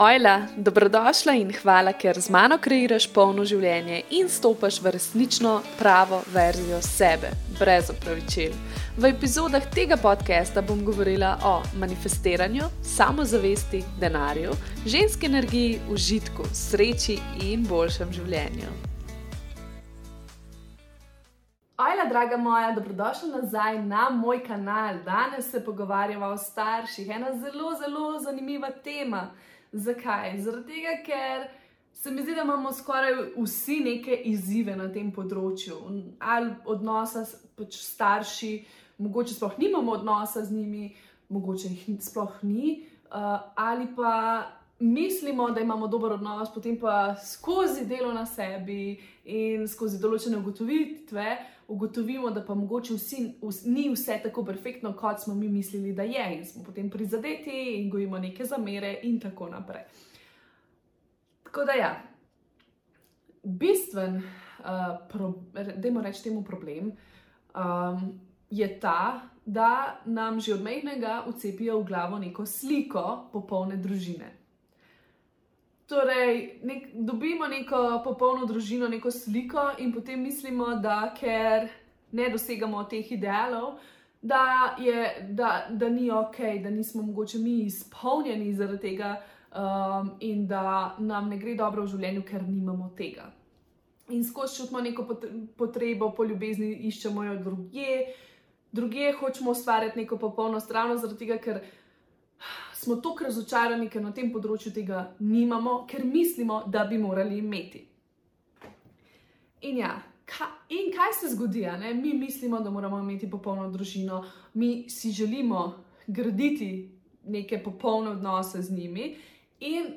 Ojla, dobrodošla in hvala, ker z mano kreiraš polno življenje in stopaš v resnično pravo verzijo sebe, brez opravičil. V epizodah tega podcasta bom govorila o manifestiranju, samozavesti, denarju, ženski energiji, užitku, sreči in boljšem življenju. Ojla, draga moja, dobrodošla nazaj na moj kanal. Danes se pogovarjava o starših, ena zelo, zelo zanimiva tema. Zakaj? Zaradi tega, ker se mi zdi, da imamo skoraj vsi neke izzive na tem področju. Ali odnosa s pač starši, mogoče sploh nimamo odnosa z njimi, mogoče jih sploh ni, uh, ali pa mislimo, da imamo dober odnos, potem pa skozi delo na sebi in skozi določene ugotovitve ugotovimo, da pa mogoče vsi, vsi, ni vse tako perfektno, kot smo mi mislili, da je, in smo potem prizadeti in gojimo neke zamere, in tako naprej. Tako da, ja, bistven, uh, da moramo reči temu problem, um, je ta, da nam že od mehkega ucepijo v glavo neko sliko popolne družine. Torej, nek, dobimo neko popolno družino, neko sliko, in potem mislimo, da ker ne dosegamo teh idealov, da, je, da, da ni ok, da nismo mogoče mi izpolnjeni zaradi tega um, in da nam ne gre dobro v življenju, ker nimamo tega. In skozi čutimo neko potrebo po ljubezni, iščemo jo drugje, drugje hočemo ustvarjati neko popolno stran, zaradi tega, ker smo tako razočarani, ker na tem področju tega nimamo, ker mislimo, da bi morali imeti. In ja, ka, in kaj se zgodi? Mi mislimo, da moramo imeti popolno družino, mi si želimo graditi neke popolne odnose z njimi, in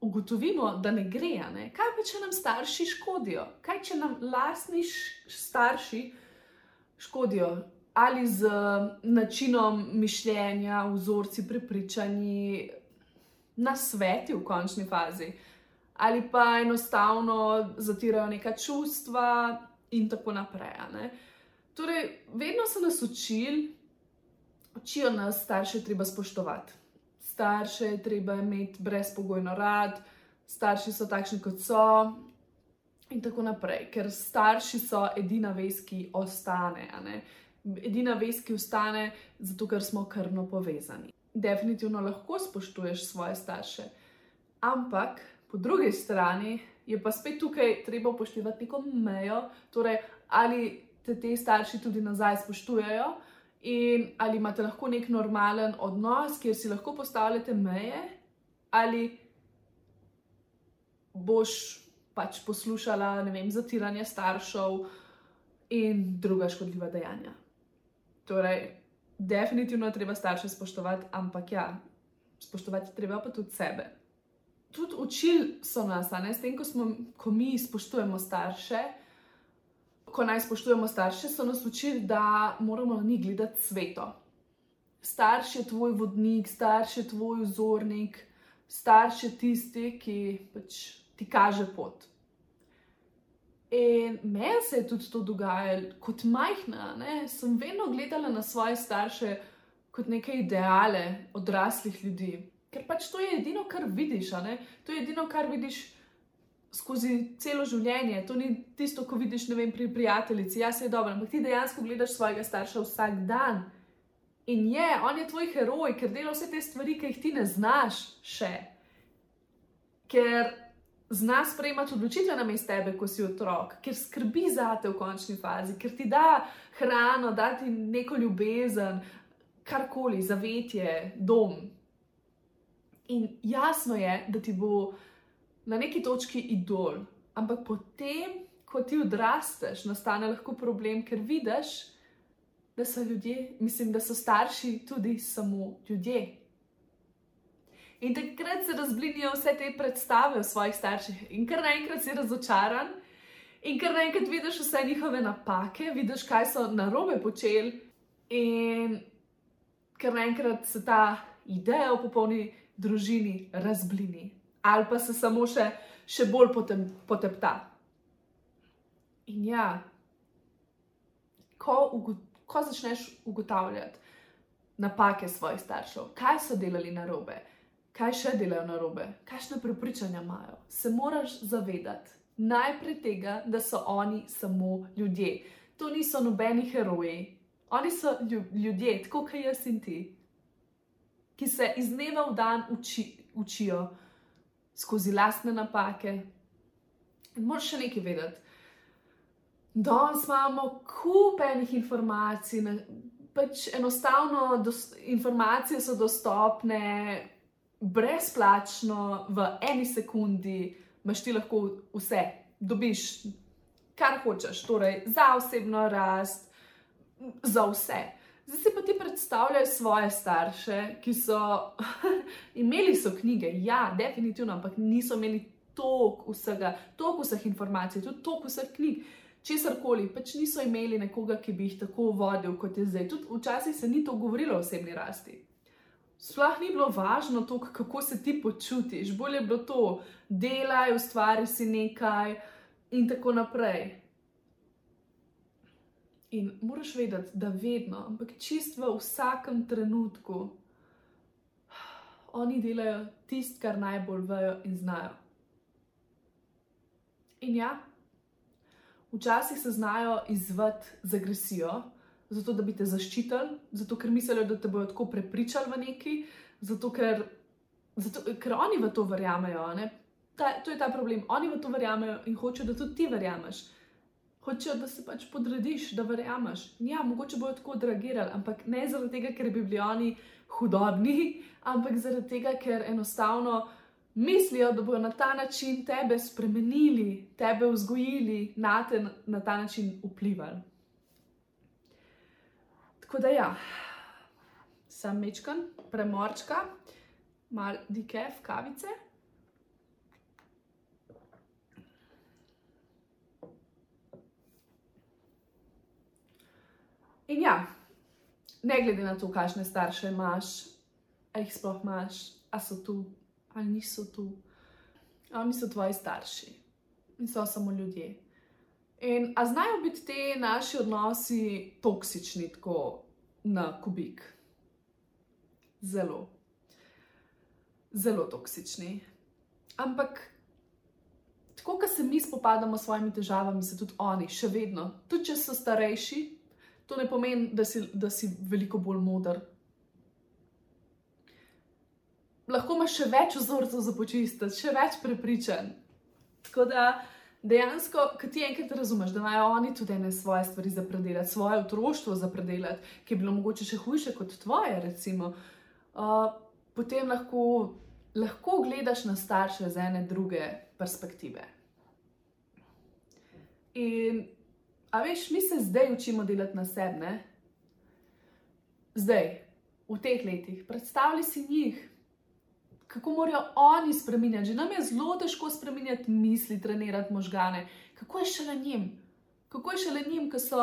ugotovimo, da ne gre. Ne? Kaj pa, če nam starši škodijo? Kaj, če nam lastni starši škodijo? Ali z načinom mišljenja, vzorci, prepričanji, na sveti v končni fazi, ali pa enostavno zatirajo neka čustva in tako naprej. Ne? Torej, vedno so nas učili, učijo nas, starše treba spoštovati. Starše je treba imeti brezpogojno rad, starši so takšni, kot so, in tako naprej, ker starši so edina vez, ki ostane edina vez, ki ostane, zato ker smo krvno povezani. Definitivno lahko spoštuješ svoje starše, ampak po drugi strani je pa spet tukaj treba upoštevati neko mejo, torej ali te te starši tudi nazaj spoštujejo in ali imate lahko nek normalen odnos, kjer si lahko postavljate meje, ali boš pač poslušala, ne vem, zatiranje staršev in druga škodljiva dejanja. Torej, definitivno je treba starše spoštovati, ampak ja, spoštovati treba pa tudi sebe. Tudi učili so nas, ne, s tem, ko, smo, ko mi spoštujemo starše. Ko naj spoštujemo starše, so nas učili, da moramo na njih gledati sveto. Starš je tvoj vodnik, starš je tvoj vzornik, starš je tisti, ki pač ti kaže pot. In meni se je tudi to dogajalo, kot majhna, ne? sem vedno gledala na svoje starše kot neke ideale odraslih ljudi. Ker pač to je edino, kar vidiš, to je edino, kar vidiš skozi celo življenje. To ni tisto, ko vidiš vem, pri prijateljici, ja, se je dobro, ampak ti dejansko gledaš svojega starša vsak dan. In je, on je tvoj heroj, ker dela vse te stvari, ki jih ti ne znaš še. Ker zna sprejemati odločitve na mestu tebe, ko si otrok, ker skrbi za te v končni fazi, ker ti da hrano, da ti neko ljubezen, karkoli, zavetje, dom. In jasno je, da ti bo na neki točki idol, ampak potem, ko ti odrasteš, nastane lahko problem, ker vidiš, da so ljudje, mislim, da so starši tudi samo ljudje. In takrat se razblinijo vse te predstave o svojih starših, in kar naenkrat si razočaran, in kar naenkrat vidiš vse njihove napake, vidiš, kaj so na robe počeli, in kar naenkrat se ta ideja o popolni družini razblini, ali pa se samo še, še bolj potem, potepta. In ja, ko, ko začneš ugotavljati napake svojih staršev, kaj so delali na robe kaj še delajo na robe, kakšne prepričanja imajo, se moraš zavedati najprej tega, da so oni samo ljudje. To niso nobeni heroji, oni so ljudje, tako kot jaz in ti, ki se iz dneva v dan uči, učijo skozi lastne napake. In moraš še nekaj vedeti. Danes imamo kupenih informacij, pač enostavno informacije so dostopne brezplačno v eni sekundi, imaš ti lahko vse, dobiš kar hočeš, torej za osebno rast, za vse. Zdaj si pa ti predstavljaj svoje starše, ki so imeli so knjige, ja, definitivno, ampak niso imeli toliko vsega, toliko vseh informacij, tudi toliko vseh knjig česar koli, pač niso imeli nekoga, ki bi jih tako vodil kot je zdaj. Tudi včasih se ni to govorilo o osebni rasti. Sploh ni bilo važno to, kako se ti počutiš, bolje je bilo to, delaj, ustvari si nekaj in tako naprej. In moraš vedeti, da vedno, ampak čist v vsakem trenutku, oni delajo tisto, kar najbolj vejo in znajo. In ja, Včasih se znajo izvati z agresijo, zato da bi te zaščitili, zato ker mislijo, da te bodo tako prepričali v neki, zato ker, zato, ker oni v to verjamejo. Ta, to je ta problem. Oni v to verjamejo in hočejo, da tudi ti verjameš. Hočejo, da se pač podrediš, da verjameš. Ja, mogoče bodo tako odreagirali, ampak ne zaradi tega, ker bi bili oni hudobni, ampak zaradi tega, ker enostavno mislijo, da bodo na ta način tebe spremenili, tebe vzgojili, na te na ta način vplivali. Tako da ja, sem mečkan, premorčka, mal dikev, kavice. In ja, ne glede na to, kakšne starše imaš, a jih sploh imaš, a so tu ali niso tu. Oni so tvoji starši in so samo ljudje. In a znajo biti ti naši odnosi toksični, tako na kubik? Zelo, zelo toksični. Ampak, tako kot se mi spopadamo s svojimi težavami, se tudi oni, še vedno, tudi če so starejši, to ne pomeni, da si, da si veliko bolj moder, lahko imaš še več vzorcev za počistiti, še več prepričanj. Tako da dejansko, ko ti enkrat razumeš, da imajo oni tudi ene svoje stvari za predelati, svoje otroštvo za predelati, ki je bilo mogoče še hujše kot tvoje, recimo, uh, potem lahko, lahko gledaš na starše z ene druge perspektive. In, a veš, mi se zdaj učimo delati na sebe, zdaj, v teh letih, predstavljaj si njih kako morajo oni spremenjati. Že nam je zelo težko spremenjati misli, trenirati možgane. Kako je še na njim? Kako je še na njim, ki so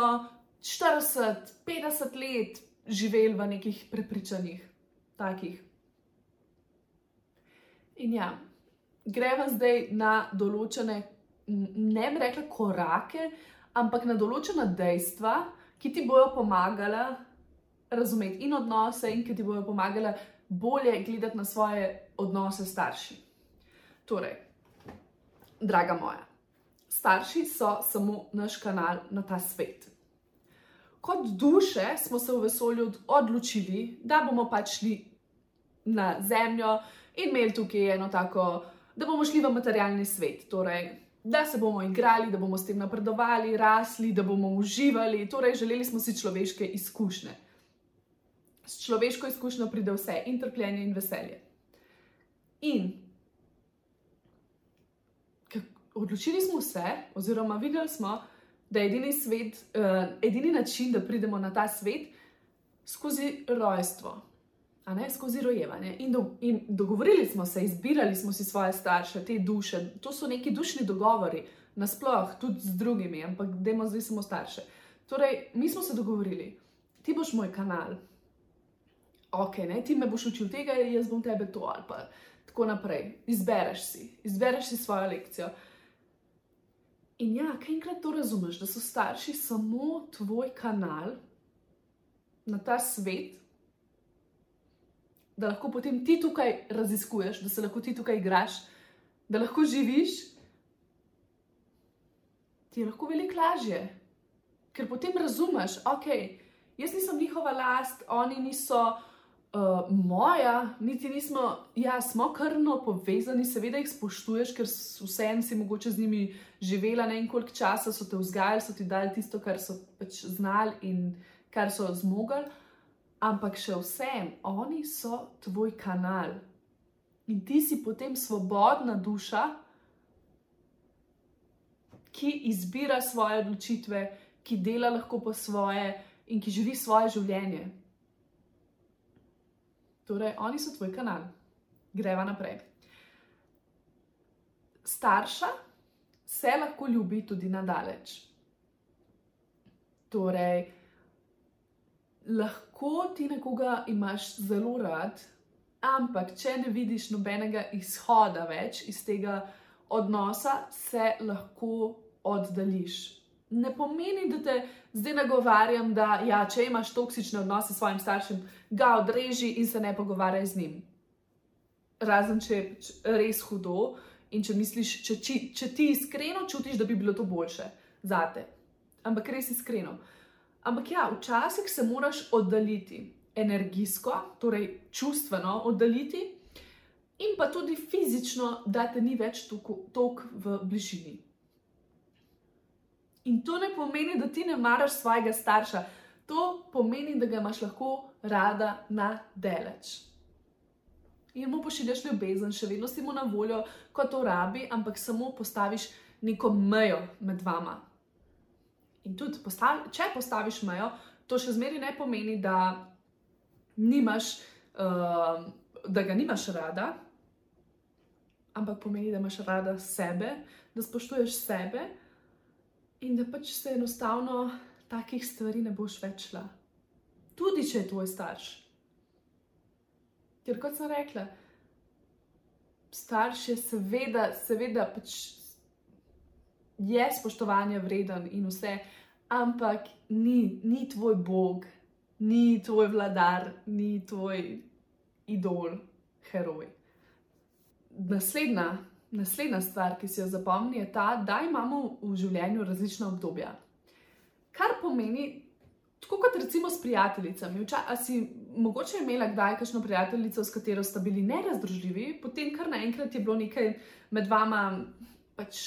40, 50 let živeli v nekih prepričanjih, takih. In ja, gremo zdaj na določene, ne bi rekla korake, ampak na določena dejstva, ki ti bodo pomagala razumeti in odnose, in ki ti bodo pomagala bolje gledati na svoje odnose s starši. Torej, draga moja, starši so samo naš kanal na ta svet. Kot duše smo se v vesolju odločili, da bomo pač šli na Zemljo in imeli tukaj eno tako, da bomo šli v materialni svet. Torej, da se bomo igrali, da bomo s tem napredovali, rasli, da bomo uživali. Torej, želeli smo si človeške izkušnje s človeško izkušnjo pride vse, in trpljenje, in veselje. In odločili smo se, oziroma videli smo, da je edini, svet, uh, edini način, da pridemo na ta svet, skozi rojstvo, ne skozi rojevanje. In, do, in dogovorili smo se, izbirali smo si svoje starše, te duše. To so neki dušni dogovori, nasplošno, tudi z drugimi, ampak dajmo zdaj samo starše. Torej, mi smo se dogovorili, ti boš moj kanal, ok, ne, ti me boš učil tega, jaz bom tebe to ali pa tako naprej. Izbereš si, izbereš si svojo lekcijo. In ja, kaj enkrat to razumeš, da so starši samo tvoj kanal na ta svet, da lahko potem ti tukaj raziskuješ, da se lahko ti tukaj igraš, da lahko živiš, ti je lahko veliko lažje. Ker potem razumeš, ok, jaz nisem njihova last, oni niso uh, moja, niti nismo, ja, smo krvno povezani, seveda jih spoštuješ, ker vsem si mogoče z njimi živela ne en koliko časa, so te vzgajali, so ti dali tisto, kar so pač znali in kar so zmogli, ampak še vsem, oni so tvoj kanal. In ti si potem svobodna duša, ki izbira svoje odločitve, ki dela lahko po svoje in ki živi svoje življenje. Torej, oni so tvoj kanal. Greva naprej. Starša se lahko ljubi tudi na daleč. Torej, lahko ti nekoga imaš zelo rad, ampak če ne vidiš nobenega izhoda več iz tega odnosa, se lahko oddališ ne pomeni, da te zdaj nagovarjam, da ja, če imaš toksične odnose s svojim staršem, ga odreži in se ne pogovarjaj z njim. Razen če je res hudo in če misliš, če, če, če ti iskreno čutiš, da bi bilo to boljše za te. Ampak res iskreno. Ampak ja, včasih se moraš oddaljiti energijsko, torej čustveno oddaljiti, in pa tudi fizično, da te ni več toliko v bližini. In to ne pomeni, da ti ne maraš svojega starša, to pomeni, da ga imaš lahko rada na deleč. In mu pošiljaš ljubezen, še vedno si mu na voljo, ko to rabi, ampak samo postaviš neko mejo med vama. In tudi, postavi, če postaviš mejo, to še zmeraj ne pomeni, da, nimaš, uh, da ga nimaš rada, ampak pomeni, da imaš rada sebe, da spoštuješ sebe in da pač se enostavno takih stvari ne boš več šla. Tudi če je tvoj starš. Ker kot sem rekla, starš je seveda, seveda pač je spoštovanja vreden in vse, ampak ni, ni tvoj bog, ni tvoj vladar, ni tvoj idol, heroj. Naslednja Naslednja stvar, ki si jo zapomni, je ta, da imamo v življenju različna obdobja. Kar pomeni, tako kot recimo s prijateljicami. A si mogoče imela kdaj kakšno prijateljico, s katero sta bili nerazdružljivi, potem kar naenkrat je bilo nekaj med vama, pač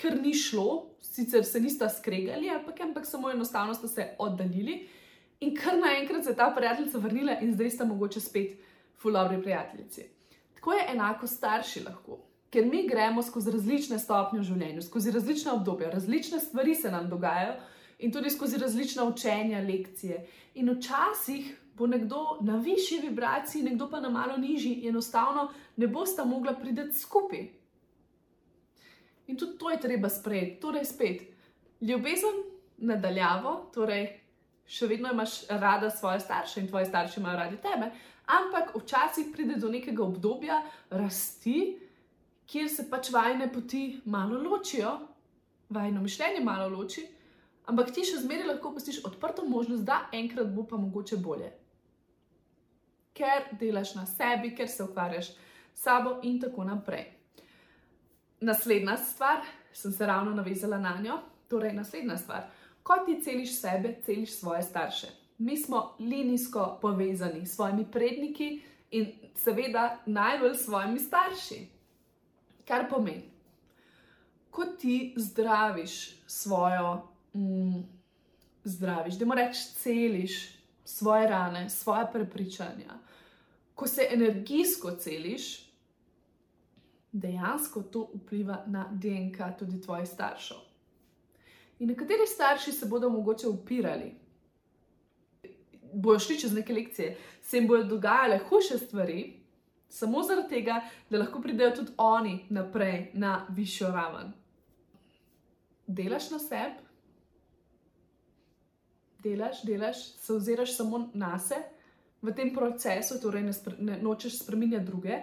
kar ni šlo, sicer se nista skregali, ampak, ampak samo enostavno sta se oddaljili in kar naenkrat se je ta prijateljica vrnila in zdaj sta mogoče spet fulabri prijateljici. Tako je enako starši lahko, ker mi gremo skozi različne stopnje v življenju, skozi različne obdobja, različne stvari se nam dogajajo in tudi skozi različna učenja, lekcije. In včasih bo nekdo na višji vibraciji, nekdo pa na malo nižji, enostavno ne bosta mogla priti skupaj. In tudi to je treba sprejeti. Torej, spet ljubezen nadaljavo, torej še vedno imaš rada svoje starše in tvoji starši imajo radi tebe, ampak včasih pride do nekega obdobja rasti, kjer se pač vajne poti malo ločijo, vajno mišljenje malo loči, ampak ti še zmeraj lahko pustiš odprto možnost, da enkrat bo pa mogoče bolje. Ker delaš na sebi, ker se ukvarjaš s sabo in tako naprej. Naslednja stvar, sem se ravno navezala na njo, torej naslednja stvar, ko ti celiš sebe, celiš svoje starše mi smo linijsko povezani s svojimi predniki in seveda najbolj s svojimi starši. Kar pomeni, ko ti zdraviš svojo, mm, zdraviš, da moraš celiš svoje rane, svoje prepričanja, ko se energijsko celiš, dejansko to vpliva na DNK tudi tvojih staršev. In nekateri starši se bodo mogoče upirali, bojo šli čez neke lekcije, se jim bodo dogajale huše stvari, samo zaradi tega, da lahko pridejo tudi oni naprej na višjo raven. Delaš na sebi, delaš, delaš, se oziraš samo na sebe v tem procesu, torej ne, ne nočeš spremenjati druge.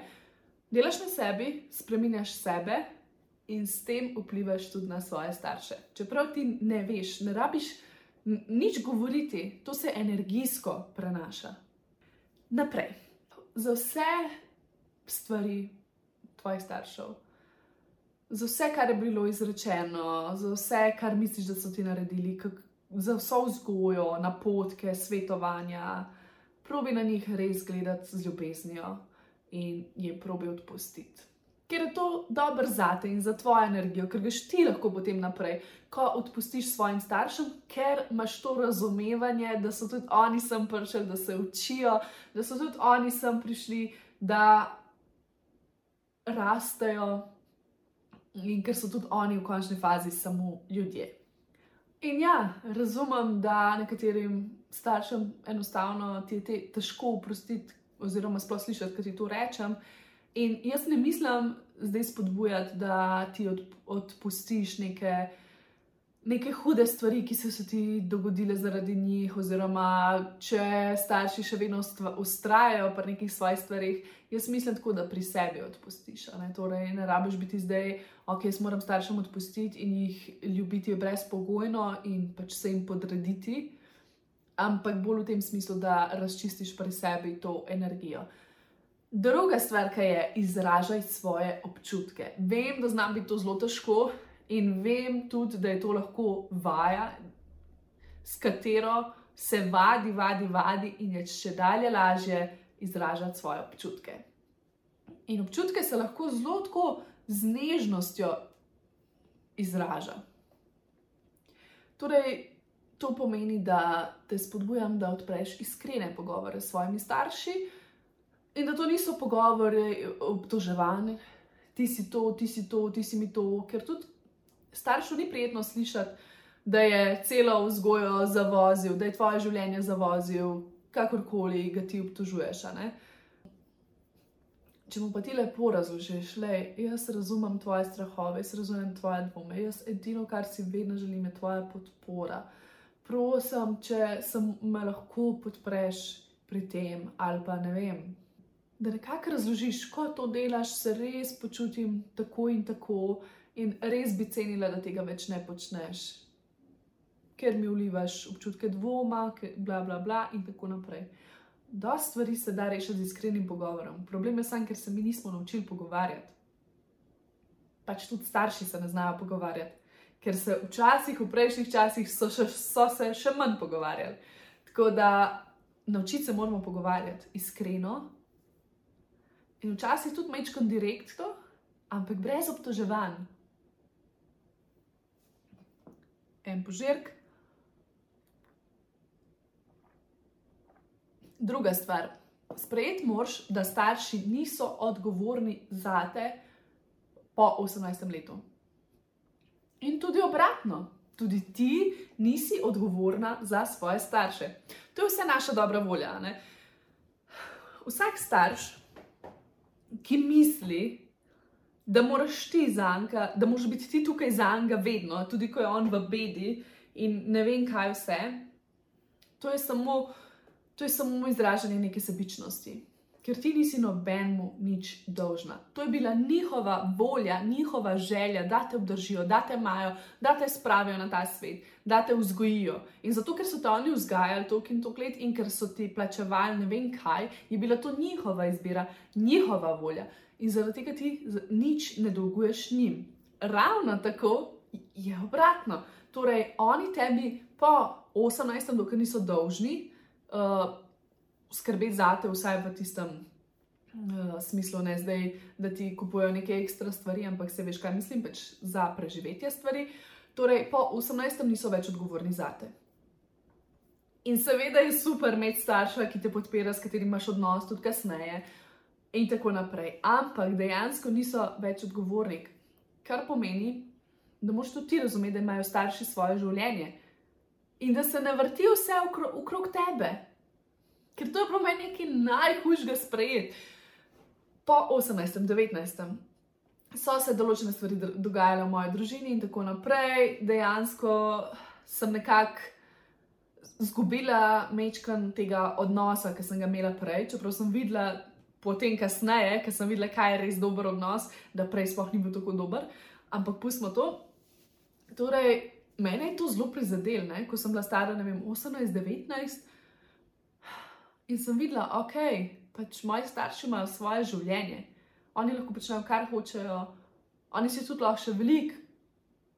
Delaš na sebi, spremenjaš sebe in s tem vplivaš tudi na svoje starše. Čeprav ti ne veš, ne rabiš nič govoriti, to se energijsko prenaša. Naprej. Za vse stvari tvojih staršev, za vse, kar je bilo izrečeno, za vse, kar misliš, da so ti naredili, kak, za vso vzgojo, napotke, svetovanja, probi na njih res gledati z ljubeznijo in jih probi odpustiti. Ker je to dobro za te in za tvojo energijo, ker greš ti lahko potem naprej, ko odpustiš svojim staršem, ker imaš to razumevanje, da so tudi oni sem prišli, da se učijo, da so tudi oni sem prišli, da rastejo in ker so tudi oni v končni fazi samo ljudje. In ja, razumem, da nekaterim staršem enostavno ti je te težko oprostiti, oziroma sploh slišati, kaj ti to rečem. In jaz ne mislim zdaj spodbujati, da ti odpustiš neke neke hude stvari, ki so se ti dogodile zaradi njih, oziroma če starši še vedno ustrajajo pri nekih svojih stvarih, jaz mislim tako, da pri sebi odpustiš. Ne? Torej, ne rabiš biti zdaj, ok, jaz moram staršem odpustiti in jih ljubiti brezpogojno in pač se jim podrediti, ampak bolj v tem smislu, da razčistiš pri sebi to energijo. Druga stvar, ki je, izražaj svoje občutke. Vem, da znam biti to zelo težko, in vem tudi, da je to lahko vaja, s katero se vadi, vadi, vadi in je še dalje lažje izražati svoje občutke. In občutke se lahko zelo tako z nežnostjo izraža. Torej, to pomeni, da te spodbujam, da odpreš iskrene pogovore s svojimi starši. In da to niso pogovori obtoževanja, ti si to, ti si to, ti si mi to, ker tudi staršu ni prijetno slišati, da je celo vzgojo zavozil, da je tvoje življenje zavozil, kakorkoli ga ti obtožuješ. Če mu pa ti lepo razložiš, da jaz razumem tvoje strahove, jaz razumem tvoje dvome, jaz edino, kar si vedno želim, je tvoja podpora. Prosim, če me lahko podpreš pri tem, ali pa ne vem. Da nekako razložiš, ko to delaš, se res počutim tako in tako, in res bi cenila, da tega več ne počneš, ker mi vlivaš občutke dvoma, bla, bla, bla, in tako naprej. Da stvari se da rešiti z iskrenim pogovorom. Problem je samo, ker se mi nismo naučili pogovarjati. Pač tudi starši se ne znajo pogovarjati, ker se včasih, v prejšnjih časih, so, še, so se še manj pogovarjali. Tako da naučiti se moramo pogovarjati iskreno in včasih tudi mečkam direktno, ampak brez obtoževanj en požirk. Druga stvar, sprejeti moraš, da starši niso odgovorni za te po 18. letu. In tudi obratno, tudi ti nisi odgovorna za svoje starše. To je vse naša dobra volja. Ne? Vsak starš, ki misli, da moraš ti za njega, da moraš biti ti tukaj za njega vedno, tudi ko je on v bedi in ne vem kaj vse. To je samo, to je samo izražanje neke sebičnosti, ker ti nisi nobenemu nič dolžna. To je bila njihova volja, njihova želja, da te obdržijo, da te imajo, da te spravijo na ta svet, da te vzgojijo. In zato, ker so te oni vzgajali toliko in toliko let in ker so ti plačevali ne vem kaj, je bila to njihova izbira, njihova volja in zaradi tega ti nič ne dolguješ njim. Ravno tako je obratno. Torej, oni tebi po 18. dokaj niso dolžni uh, skrbeti za te, vsaj v tistem uh, smislu, ne zdaj, da ti kupujejo neke ekstra stvari, ampak se veš, kaj mislim, pač za preživetje stvari. Torej, po 18. niso več odgovorni za te. In seveda je super imeti starša, ki te podpira, s katerim imaš odnos tudi kasneje. In tako naprej. Ampak dejansko niso več odgovorni, kar pomeni, da moš tudi ti razumeti, da imajo starši svoje življenje in da se ne vrti vse okrog tebe. Ker to je po meni nekaj najhujšega sprejeti. Po 18. 19. so se določene stvari dogajale v moji družini in tako naprej, dejansko sem nekako. Zgubila mečkan tega odnosa, ki sem ga imela prej, čeprav sem videla, potem kasneje, ker sem videla, kaj je res dober odnos, da prej sploh ni bil tako dober. Ampak pustimo to. Torej, mene je to zelo prizadelo, ko sem bila stara, ne vem, 18, 19. In sem videla, ok, pač moji starši imajo svoje življenje, oni lahko počnejo, kar hočejo, oni si tudi lahko še veliko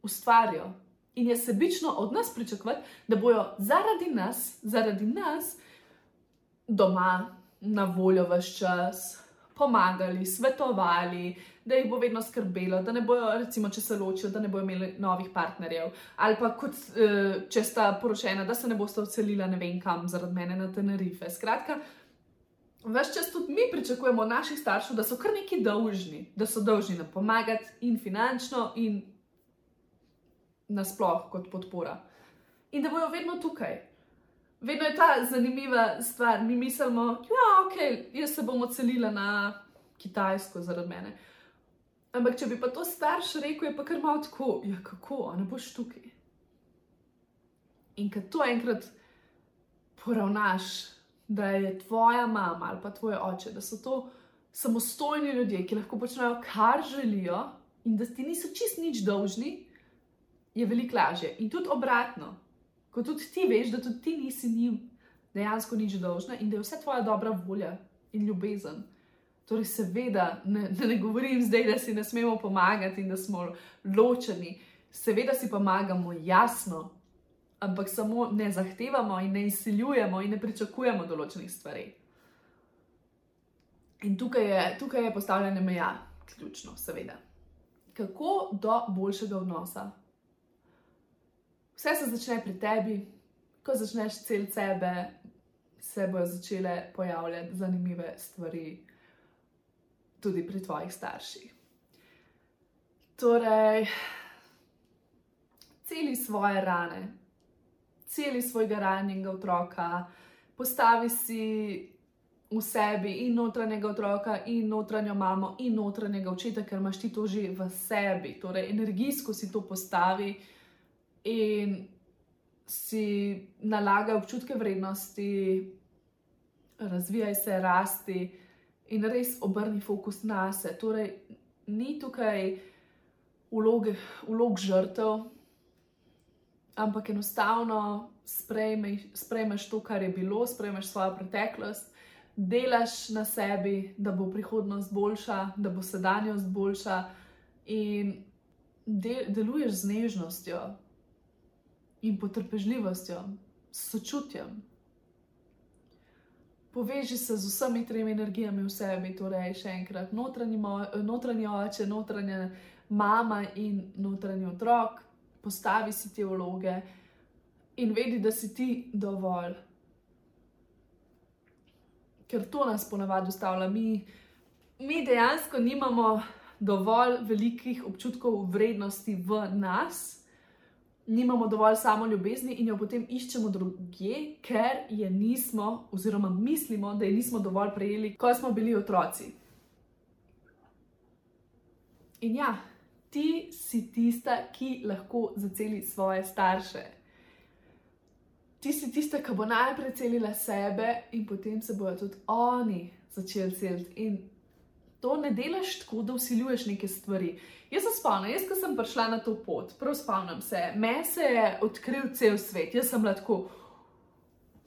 ustvarijo. In je sebično od nas pričakovati, da bojo zaradi nas, zaradi nas doma na voljo vse čas, pomagali, svetovali, da jih bo vedno skrbelo, da ne bojo, recimo, če se ločijo, da ne bojo imeli novih partnerjev, ali pa kot, uh, če sta poročena, da se ne boste odselila ne vem kam zaradi mene na Tenerife. Skratka, vse čas tudi mi pričakujemo od naših staršev, da so kar neki dolžni, da so dolžni nam pomagati in finančno, in nasplošno kot podpora. In da bojo vedno tukaj. Vedno je ta zanimiva stvar, mi mislimo, da ja, okay, jaz se bom odselila na Kitajsko zaradi mene. Ampak, če bi pa to starš rekel, je pa kar malo tako, ja, kako, a ne boš tukaj. In ko to enkrat poravnaš, da je tvoja mama ali pa tvoj oče, da so to samostojni ljudje, ki lahko počnejo, kar želijo, in da ti niso čist nič dolžni, je veliko lažje. In tudi obratno, ko tudi ti veš, da tudi ti nisi njim dejansko nič dolžna in da je vse tvoja dobra volja in ljubezen. Torej, seveda, ne, ne govorim zdaj, da si ne smemo pomagati in da smo ločeni, seveda si pomagamo, jasno, ampak samo ne zahtevamo in ne izsiljujemo in ne pričakujemo določenih stvari. In tukaj je, tukaj je postavljanje meja, ključno, seveda. Kako do boljšega odnosa? Vse se začne pri tebi, ko začneš cel sebe, se bodo začele pojavljati zanimive stvari tudi pri tvojih starših. Torej, celi svoje rane, celi svojega ranjenega otroka, postavi si v sebi in notranjega otroka, in notranjo mamo, in notranjega očeta, ker imaš ti to že v sebi. Torej, energijsko si to postavi in si nalaga občutke vrednosti, razvijaj se, rasti in res obrni fokus na sebe. Torej, ni tukaj vloge, vlog žrtev, ampak enostavno sprejmeš, sprejmeš to, kar je bilo, sprejmeš svojo preteklost, delaš na sebi, da bo prihodnost boljša, da bo sedanjost boljša in del, deluješ z nežnostjo in potrpežljivostjo, s sočutjem poveži se z vsemi tremi energijami v sebi, torej še enkrat notranji, notranji oče, notranja mama in notranji otrok, postavi si te vloge in vedi, da si ti dovolj. Ker to nas ponavadi ustavlja. Mi, mi dejansko nimamo dovolj velikih občutkov vrednosti v nas nimamo dovolj samo ljubezni in jo potem iščemo drugje, ker je nismo, oziroma mislimo, da je nismo dovolj prejeli, ko smo bili otroci. In ja, ti si tista, ki lahko zaceli svoje starše. Ti si tista, ki bo najprej celila sebe, in potem se bodo tudi oni začeli celiti. In to ne delaš tako, da usiljuješ neke stvari. Jaz se spomnim, jaz, ko sem prišla na to pot, prav spomnim se, me se je odkril cel svet, jaz sem lahko.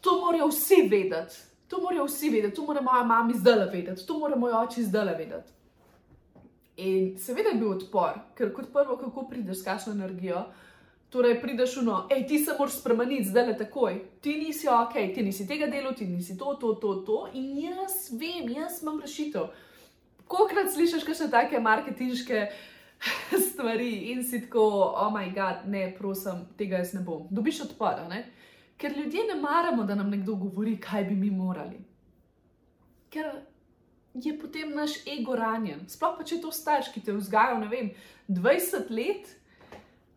To morajo vsi vedeti, to morajo vsi vedeti, to mora moja mama zdaj vedeti, to mora moj oče zdaj vedeti. In seveda je bil odpor, ker kot prvo, kako prideš s kakšno energijo. Torej, prideš v no, hej, ti se moraš spremeniti, zdaj le takoj, ti nisi ok, ti nisi tega dela, ti nisi to, to, to, to. In jaz vem, jaz imam rešitev. Kolikrat slišiš še take marketinške stvari in si tako, oh moj bog, ne, prosim, tega jaz ne bom. Dobiš odpor, ker ljudje ne maramo, da nam nekdo govori, kaj bi mi morali. Ker je potem naš ego ranjen. Sploh pa če to starš, ki te vzgajajo, ne vem, 20 let,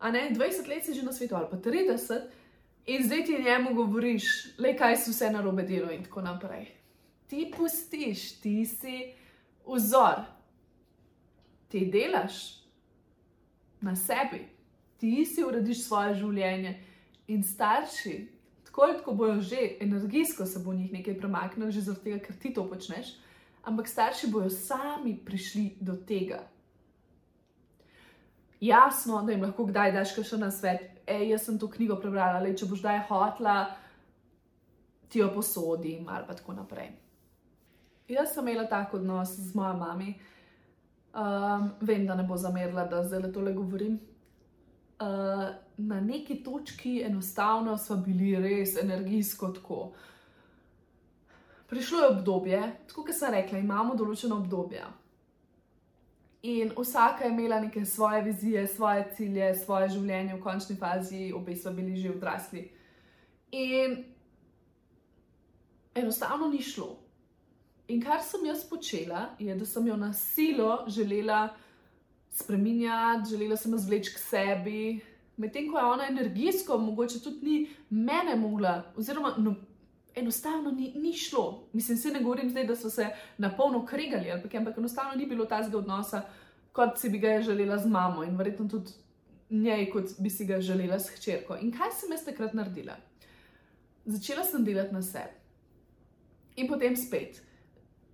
a ne 20 let si že na svetu ali pa 30. In zdaj ti njemu govoriš, le kaj si vse na robe delo, in tako naprej. Ti pustiš, ti si vzor, ti delaš, na sebi, ti si urediš svoje življenje in starši, tako ali tako bojo že energijsko se bo njih nekaj premaknilo, že zaradi tega, ker ti to počneš, ampak starši bojo sami prišli do tega. Jasno, da jim lahko kdaj daš še na svet, ej, jaz sem to knjigo prebrala, le če boš kdaj hotla. ti jo posodim ali pa tako naprej. Jaz sem imela tako odnos z mojo mami. Um, vem, da ne bo zamerila, da zdaj tole govorim. Uh, na neki točki enostavno smo bili res energijsko tako. Prišlo je obdobje, kot sem rekla, imamo določeno obdobje. In vsaka je imela neke svoje vizije, svoje cilje, svoje življenje, v končni fazi, obe so bili že odrasli. In enostavno ni šlo. In kar sem jaz počela, je, da sem jo na silo želela spremenjati, želela sem jo zvleči k sebi, medtem ko je ona energijsko, mogoče tudi ni mene mogla, oziroma no, enostavno ni, ni šlo. Mislim, se ne govorim zdaj, da so se na polno kregali, ampak, ampak enostavno ni bilo tazga odnosa, kot si bi ga želela z mamo in verjetno tudi njej, kot bi si ga želela s hčerko. In kaj sem jaz takrat naredila? Začela sem delati na sebi. In potem spet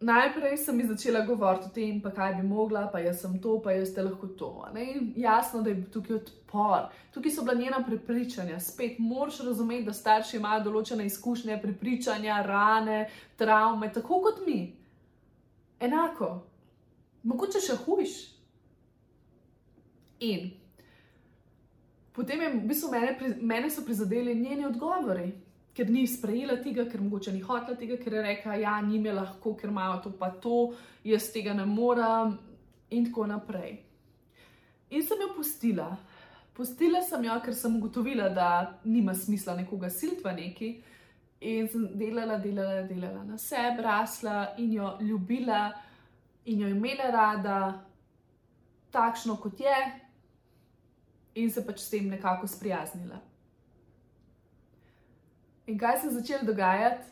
najprej sem mi začela govoriti o tem, pa kaj bi mogla, pa jaz sem to, pa jaz te lahko to. Jasno, da je tukaj odpor, tukaj so bila njena prepričanja. Spet moraš razumeti, da starši imajo določene izkušnje, prepričanja, rane, travme, tako kot mi. Enako, mogoče še hujš. In potem je v bistvu mene, mene so prizadeli njeni odgovori ker ni sprejela tega, ker mogoče ni hotela tega, ker je rekla, da ja, njim je lahko, ker imajo to pa to, jaz tega ne morem, in tako naprej. In sem jo pustila. Pustila sem jo, ker sem ugotovila, da nima smisla nekoga siltva neki. In sem delala, delala, delala na sebi, rasla in jo ljubila, in jo imela rada, takšno kot je, in se pač s tem nekako sprijaznila. In kaj se je začelo dogajati?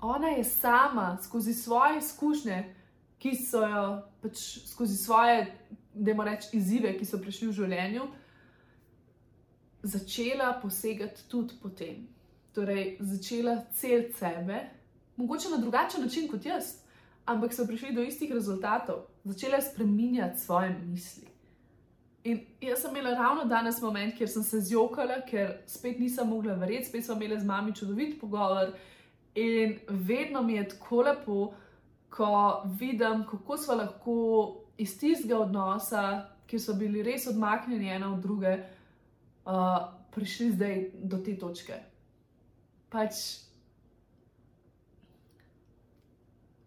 Ona je sama skozi svoje izkušnje, ki so jo pač skozi svoje, da ima reč, izzive, ki so prišli v življenju, začela posegati tudi po tem. Torej, začela cel sebe, mogoče na drugačen način kot jaz, ampak so prišli do istih rezultatov, začela spreminjati svoje misli. In jaz sem imela ravno danes moment, kjer sem se zjokala, ker spet nisem mogla verjeti, spet smo imeli z mami čudovit pogovor. In vedno mi je tako lepo, ko vidim, kako smo lahko iz tistega odnosa, ki so bili res odmaknjeni ena od druge, uh, prišli zdaj do te točke. Pač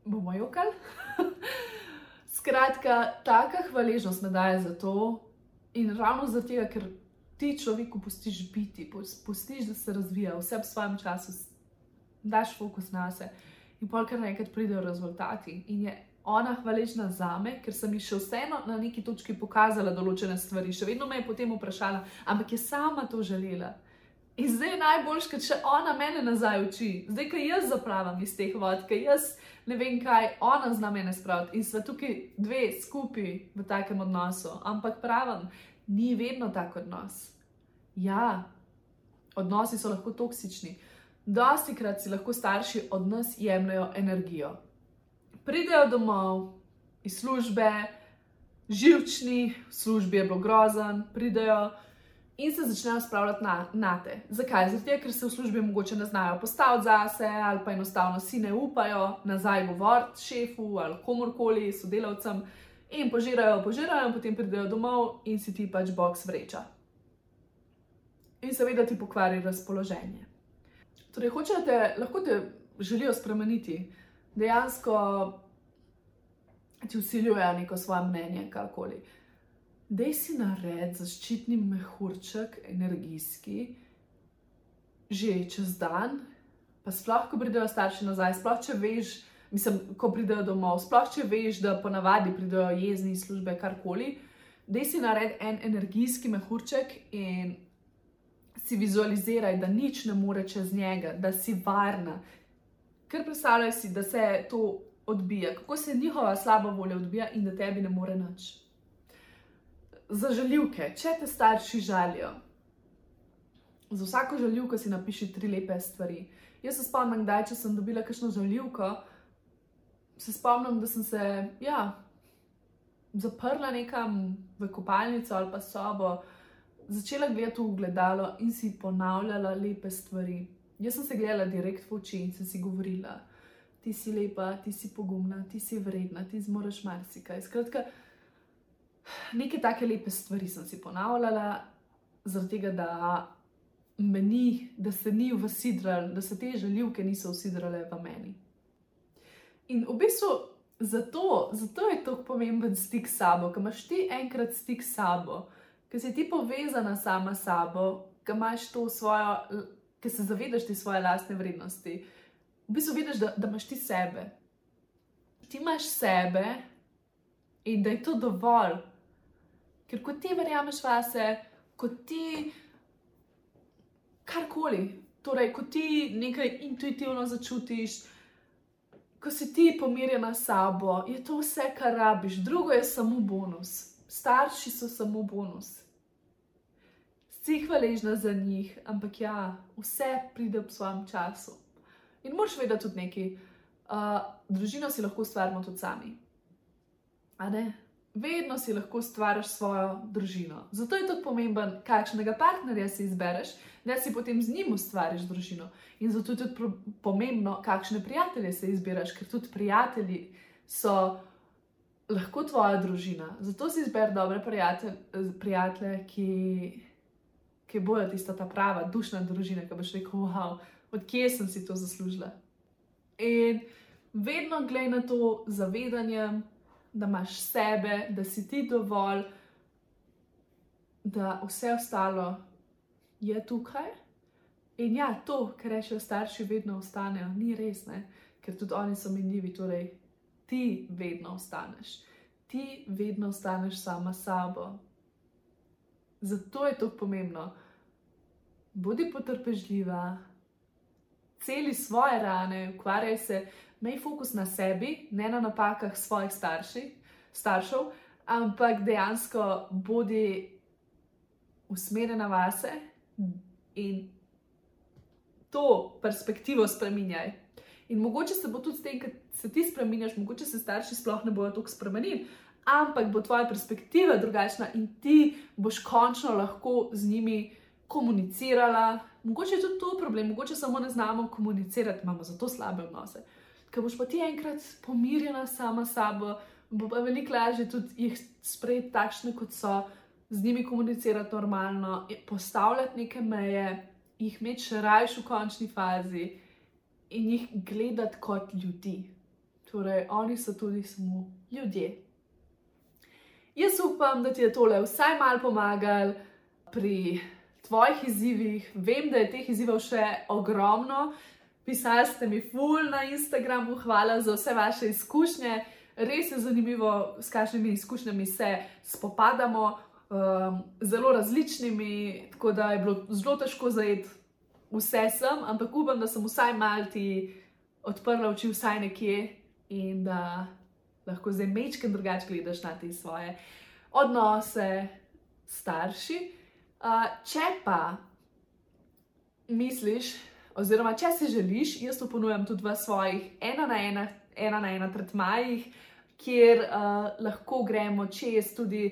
bomo jokali. Skratka, taka hvaležnost me daje za to, In ravno zato, ker ti človeku pustiš biti, pustiš, da se razvija vse v svojem času, daš fokus na sebe in pol kar naenkrat pridejo rezultati. In je ona hvaležna za me, ker sem ji še vseeno na neki točki pokazala določene stvari. Še vedno me je potem vprašala, ampak je sama to želela. In zdaj je najboljš, ker še ona mene nazaj uči, zdaj, ko jaz zapravim iz teh vod, ker jaz ne vem, kaj ona zna mene spraviti in sva tukaj dve skupaj v takem odnosu. Ampak pravim, ni vedno tak odnos. Ja, odnosi so lahko toksični. Dosti krat si lahko starši od nas jemljajo energijo. Pridejo domov iz službe, živčni, v službi je bilo grozen, pridejo in se začnejo spravljati na, na te. Zakaj? Zato, ker se v službi mogoče ne znajo postaviti zase, ali pa enostavno si ne upajo nazaj govoriti šefu ali komorkoli, sodelavcem in požirajo, požirajo, in potem pridejo domov in si ti pač box vreča. In seveda ti pokvari razpoloženje. Torej, hočete, lahko te želijo spremeniti, dejansko ti usiljujejo neko svoje mnenje, karkoli. Dej si nared zaščitni mehurček, energijski, že čez dan, pa sploh, ko pridejo starši nazaj, sploh če veš, mislim, ko pridejo domov, sploh če veš, da ponavadi pridejo jezni iz službe, karkoli, da si naredi en energijski mehurček in si vizualiziraj, da nič ne more čez njega, da si varna. Ker predstavljaj si, da se to odbija, kako se njihova slaba volja odbija in da tebi ne more nič. Za žaljivke, če te starši žalijo, za vsako žaljivko si napiši tri lepe stvari. Jaz se spomnim, da če sem dobila kakšno žaljivko, se spomnim, da sem se ja, zaprla nekam v kopalnico ali pa sobo, začela gledati v gledalo in si ponavljala lepe stvari. Jaz sem se gledala direkt v oči in sem si govorila, ti si lepa, ti si pogumna, ti si vredna, ti zmoriš marsikaj. Skratka, neke take lepe stvari sem si ponavljala, zaradi tega, da meni, da se ni usidral, da se te žaljivke niso usidrale v meni. In v bistvu zato, zato je tako pomemben stik s sabo, ker imaš ti enkrat stik s sabo, ker si ti povezana sama s sabo, ker imaš to svojo, ker se zavedaš ti svoje lastne vrednosti. V bistvu vidiš, da, da imaš ti sebe. Ti imaš sebe in da je to dovolj. Ker ko ti verjameš vase, ko ti karkoli, torej ko ti nekaj intuitivno začutiš, ko si ti pomirjena s sabo, je to vse, kar rabiš, drugo je samo bonus. Starši so samo bonus. Si hvaležna za njih, ampak ja, vse pride v svojem času. In moš vedeti tudi nekaj, uh, družino si lahko ustvarjamo tudi sami. A ne? Vedno si lahko stvariš svojo družino. Zato je tudi pomemben, kakšnega partnerja si izbereš, da si potem z njim ustvariš družino. In zato je tudi pomembno, kakšne prijatelje si izbiraš, ker tudi prijatelji so lahko tvoja družina. Zato si izber dobre prijatelje, prijatelje ki, ki bojo tista ta prava, dušna družina, ki boš rekel, wow, odkje sem si to zaslužila. In vedno gledaj na to zavedanje, da imaš sebe, da si ti dovolj, da vse ostalo je tukaj. In ja, to, kar rečejo starši, vedno ostanejo, ni res, ne? ker tudi oni so minljivi, torej ti vedno ostaneš, ti vedno ostaneš sama sabo. Zato je to pomembno. Bodi potrpežljiva, celi svoje rane, ukvarjaj se, imej fokus na sebi, ne na napakah svojih starši, staršev, ampak dejansko bodi usmerjena vase in to perspektivo spremenjaj. In mogoče se bo tudi s tem, da se ti spremeniš, mogoče se starši sploh ne bodo tako spremenili, ampak bo tvoja perspektiva drugačna in ti boš končno lahko z njimi komunicirala. Mogoče je tudi to problem, mogoče samo ne znamo komunicirati, imamo zato slabe odnose ko boš pa ti enkrat pomirjena sama s sabo, bo pa veliko lažje tudi jih sprejeti takšne, kot so, z njimi komunicirati normalno, postavljati neke meje, jih imeti še rajš v končni fazi in jih gledati kot ljudi. Torej, oni so tudi samo ljudje. Jaz upam, da ti je tole vsaj malo pomagal pri tvojih izzivih. Vem, da je teh izzivov še ogromno, pisali ste mi ful na Instagramu, hvala za vse vaše izkušnje. Res je zanimivo, s kakšnimi izkušnjami se spopadamo, um, zelo različnimi, tako da je bilo zelo težko zajeti vse sem, ampak upam, da sem vsaj malti odprla oči vsaj nekje in da lahko zdaj mečkem drugače gledaš na te svoje odnose starši. Uh, če pa misliš, Oziroma, če si želiš, jaz to ponujam tudi v svojih ena na ena, ena na ena tretmajih, kjer uh, lahko gremo čez tudi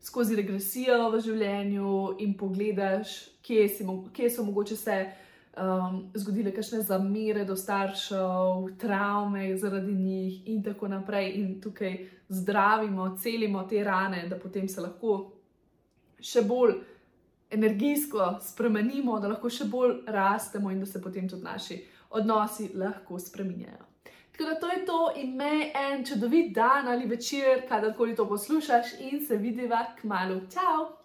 skozi regresijo v življenju in pogledaš, kje, si, kje so mogoče se um, zgodile kakšne zamere do staršev, travme zaradi njih in tako naprej. In tukaj zdravimo, celimo te rane, da potem se lahko še bolj energijsko spremenimo, da lahko še bolj rastemo in da se potem tudi naši odnosi lahko spremenjajo. Tako da to je to, imej en čudovit dan ali večer, kadarkoli to poslušaš, in se vidiva k malu. Ciao!